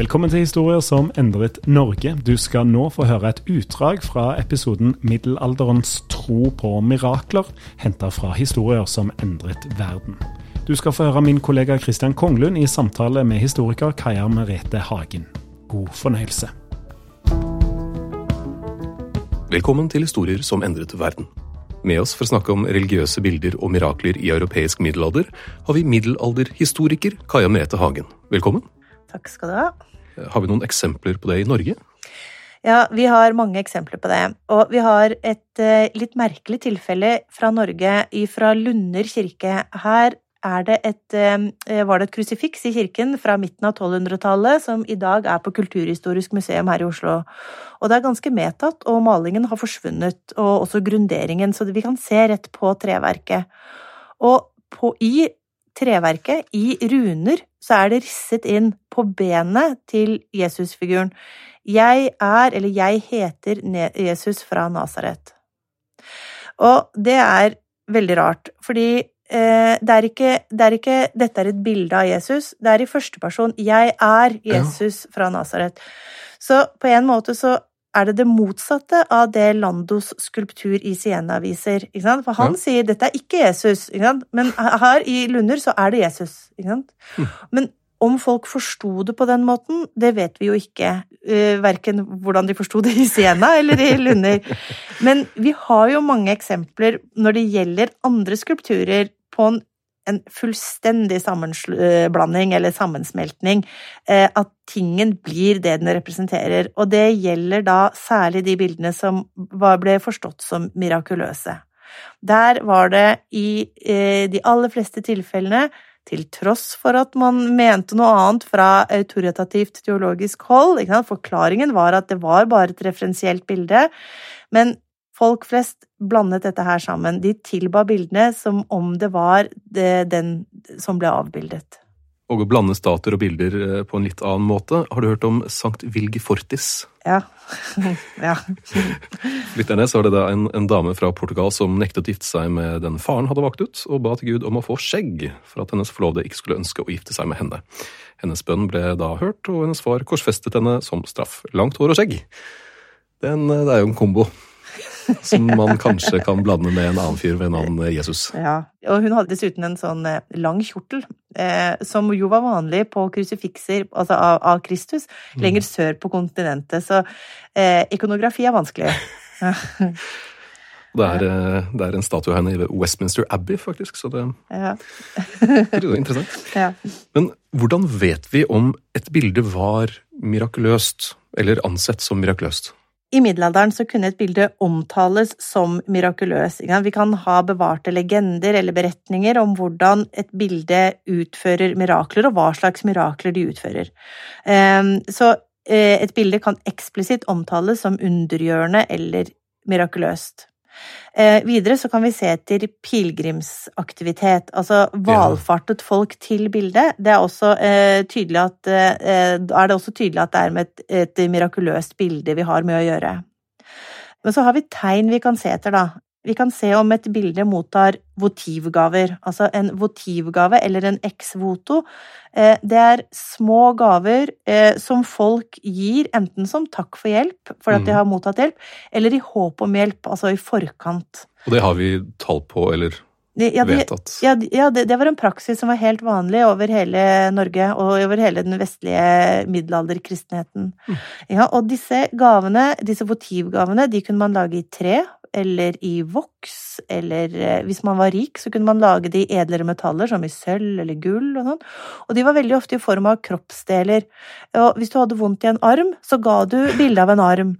Velkommen til Historier som endret Norge. Du skal nå få høre et utdrag fra episoden 'Middelalderens tro på mirakler', henta fra historier som endret verden. Du skal få høre min kollega Christian Konglund i samtale med historiker Kaja Merete Hagen. God fornøyelse. Velkommen til Historier som endret verden. Med oss for å snakke om religiøse bilder og mirakler i europeisk middelalder, har vi middelalderhistoriker Kaja Merete Hagen. Velkommen. Takk skal du ha. Har vi noen eksempler på det i Norge? Ja, vi har mange eksempler på det. Og vi har et eh, litt merkelig tilfelle fra Norge, fra Lunder kirke. Her er det et, eh, var det et krusifiks i kirken fra midten av 1200-tallet, som i dag er på Kulturhistorisk museum her i Oslo. Og det er ganske medtatt, og malingen har forsvunnet, og også grunderingen, så vi kan se rett på treverket. Og på, i treverket, i runer, så er det risset inn på benet til Jesusfiguren. Jeg er, eller jeg heter Jesus fra Nasaret. Og det er veldig rart, fordi eh, det, er ikke, det er ikke Dette er et bilde av Jesus. Det er i første person. Jeg er Jesus fra Nasaret. Så på en måte så er det det motsatte av det Landos skulptur i Siena viser. For han ja. sier 'dette er ikke Jesus', ikke men her i Lunder så er det Jesus. Mm. Men om folk forsto det på den måten, det vet vi jo ikke. Uh, verken hvordan de forsto det i Siena eller i Lunder. Men vi har jo mange eksempler når det gjelder andre skulpturer på en, en fullstendig sammenblanding eller sammensmeltning. Uh, at tingen blir det den representerer. Og det gjelder da særlig de bildene som ble forstått som mirakuløse. Der var det i uh, de aller fleste tilfellene til tross for at man mente noe annet fra autoritativt teologisk hold. Forklaringen var at det var bare et referensielt bilde, men folk flest blandet dette her sammen. De tilba bildene som om det var det, den som ble avbildet. Og å blande stater og bilder eh, på en litt annen måte. Har du hørt om Sankt Vilgefortis? Ja. ja. Lytterne så var det da en, en, dame fra Portugal som nektet å gifte seg med den faren hadde valgt ut, og ba til Gud om å få skjegg for at hennes forlovede ikke skulle ønske å gifte seg med henne. Hennes bønn ble da hørt, og hennes far korsfestet henne som straff. Langt hår og skjegg. Den, det er jo en kombo. Som man kanskje kan blande med en annen fyr ved navn Jesus. Ja, og hun hadde dessuten en sånn eh, lang kjortel, eh, som jo var vanlig på krusifikser altså av, av Kristus, lenger sør på kontinentet. Så eh, ikonografi er vanskelig. Det er, eh, det er, en statue av henne i Westminster Abbey, faktisk, så det, ja. det er interessant. Ja. Men hvordan vet vi om et bilde var mirakuløst, eller ansett som mirakuløst? I middelalderen så kunne et bilde omtales som mirakuløs. Vi kan ha bevarte legender eller beretninger om hvordan et bilde utfører mirakler, og hva slags mirakler de utfører. Ehm, så eh, et bilde kan eksplisitt omtales som undergjørende eller mirakuløst. Eh, videre så kan vi se etter pilegrimsaktivitet, altså valfartet folk til bildet. Det er også eh, tydelig at eh, er det også tydelig at det er med et, et mirakuløst bilde vi har med å gjøre. Men så har vi tegn vi kan se etter, da. Vi kan se om et bilde mottar votivgaver. Altså en votivgave, eller en ex-voto, eh, det er små gaver eh, som folk gir enten som takk for hjelp, for at de mm. har mottatt hjelp, eller i håp om hjelp, altså i forkant. Og det har vi tall på, eller ja, at. ja, ja det, det, var en praksis som var helt vanlig over hele Norge og over hele den vestlige middelalderkristenheten. Mm. Ja, og disse gavene, disse votivgavene, de kunne man lage i tre eller i voks, eller eh, hvis man var rik, så kunne man lage de edlere metaller, som i sølv eller gull og sånn. Og de var veldig ofte i form av kroppsdeler. Og hvis du hadde vondt i en arm, så ga du bilde av en arm.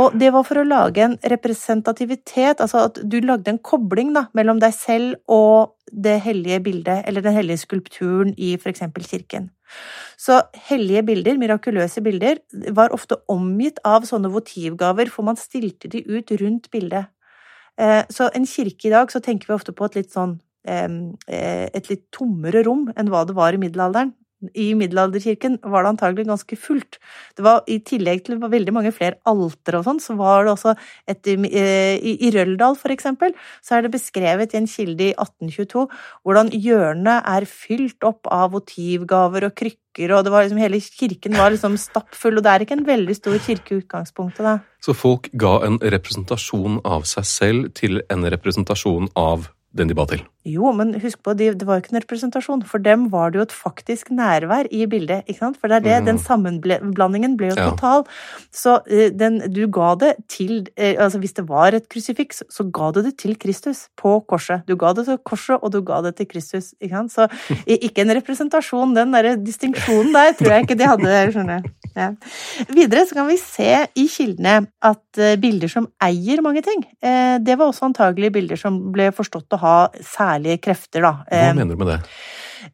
Og det var for å lage en representativitet, altså at du lagde en kobling da, mellom deg selv og det hellige bildet, eller den hellige skulpturen i for eksempel kirken. Så hellige bilder, mirakuløse bilder, var ofte omgitt av sånne votivgaver, for man stilte de ut rundt bildet. Eh, så en kirke i dag, så tenker vi ofte på et litt sånn eh, et litt tommere rom enn hva det var i middelalderen i middelalderkirken var det antagelig ganske fullt. Det var, I tillegg til veldig mange flere alter og sånn, så var det også et eh, I, i Røldal, for eksempel, så er det beskrevet i en kilde i 1822 hvordan hjørnet er fylt opp av votivgaver og krykker, og det var liksom, hele kirken var liksom stappfull, og det er ikke en veldig stor kirke i utgangspunktet, da. Så folk ga en representasjon av seg selv til en representasjon av den de ba til? Jo, men husk på, det var jo ikke en representasjon. For dem var det jo et faktisk nærvær i bildet. ikke sant? For det er det, mm. den sammenblandingen ble jo total. Så eh, den, du ga det til eh, Altså hvis det var et krusifiks, så ga du det til Kristus på korset. Du ga det til korset, og du ga det til Kristus. ikke sant? Så ikke en representasjon. Den derre distinksjonen der tror jeg ikke de hadde. skjønner jeg. Ja. Videre så kan vi se i kildene at eh, bilder som eier mange ting, det var også antagelig bilder som ble forstått å ha særlig særlige krefter, da. Hva mener du med det?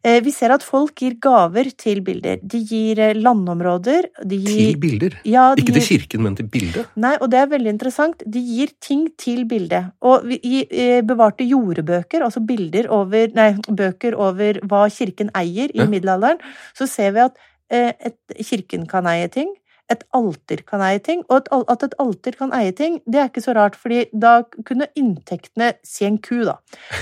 Eh, vi ser at folk gir gaver til bilder. De gir eh, landområder de gir, Til bilder? Ja, Ikke til kirken, men til bildet? Nei, og det er veldig interessant. De gir ting til bildet. Og i eh, bevarte jordebøker, altså bilder over Nei, bøker over hva kirken eier i ja. middelalderen, så ser vi at et, kirken kan eie ting et alter kan eie ting. Og at et alter kan eie ting, det er ikke så rart, fordi da kunne inntektene Si en ku, da.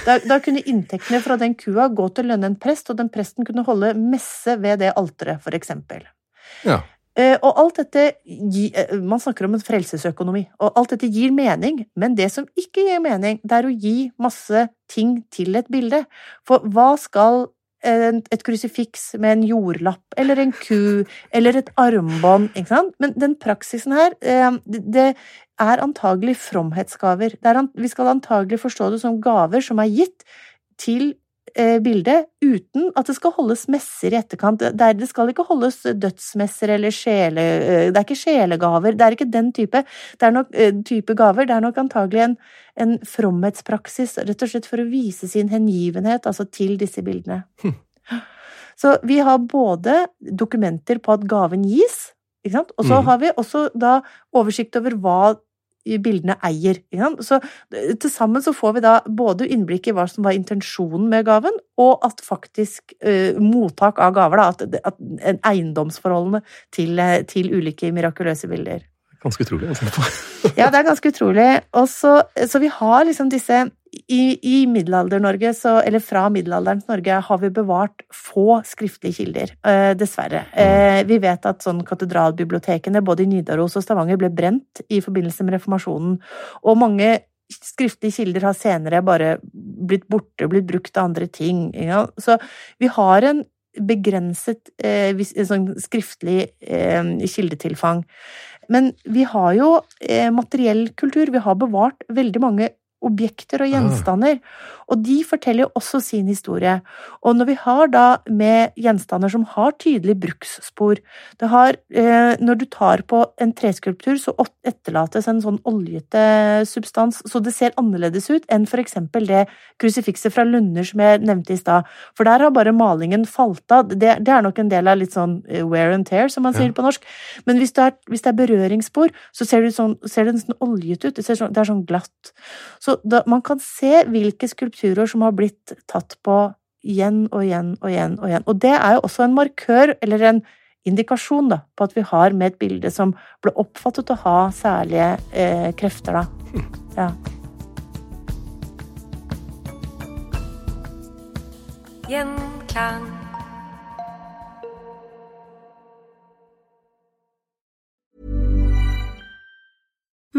Da, da kunne inntektene fra den kua gå til å lønne en prest, og den presten kunne holde messe ved det alteret, for eksempel. Ja. Eh, og alt dette eh, Man snakker om en frelsesøkonomi, og alt dette gir mening, men det som ikke gir mening, det er å gi masse ting til et bilde. For hva skal et krusifiks med en jordlapp, eller en ku, eller et armbånd, ikke sant? Men den praksisen her, eh, det er antagelig fromhetsgaver. vi skal antagelig forstå det som gaver som er gitt til bildet uten at det skal holdes messer i etterkant. Der Det skal ikke holdes dødsmesser eller sjele... Eh, det er ikke sjelegaver. Det er ikke den type, det er nok, type gaver. Det er nok antagelig en, en fromhetspraksis, rett og slett for å vise sin hengivenhet altså til disse bildene. Hm. Så vi har både dokumenter på at gaven gis, og så mm. har vi også da oversikt over hva bildene eier. Så til sammen så får vi da både innblikk i hva som var intensjonen med gaven, og at faktisk uh, mottak av gaver, da, at, at eiendomsforholdene til, til ulike mirakuløse bilder. Ganske utrolig å tenke på. ja, det er ganske utrolig. Og så, så vi har liksom disse I, i Middelalder-Norge, eller fra middelalderens Norge, har vi bevart få skriftlige kilder. Eh, dessverre. Eh, vi vet at sånn katedralbibliotekene både i Nidaros og Stavanger ble brent i forbindelse med reformasjonen. Og mange skriftlige kilder har senere bare blitt borte, blitt brukt til andre ting. Ja. Så vi har en begrenset eh, sånn skriftlig eh, kildetilfang. Men vi har jo materiell kultur. Vi har bevart veldig mange objekter og gjenstander. Og de forteller jo også sin historie. Og når vi har da med gjenstander som har tydelige bruksspor det har, eh, Når du tar på en treskulptur, så etterlates en sånn oljete substans, så det ser annerledes ut enn for eksempel det krusifikset fra Lunder som jeg nevnte i stad. For der har bare malingen falt av. Det, det, er nok en del av litt sånn eh, wear and tear, som man sier ja. på norsk. Men hvis det, er, hvis det er berøringsspor, så ser det, sånn, ser det nesten oljet ut. Det, sånn, det er sånn glatt. Så da, man kan se hvilke skulpturer som har blitt tatt på igjen og igjen og igjen og igjen. Og det er jo også en markør, eller en indikasjon, da, på at vi har med et bilde som ble oppfattet å ha særlige eh, krefter, da. Ja. Gjenklang.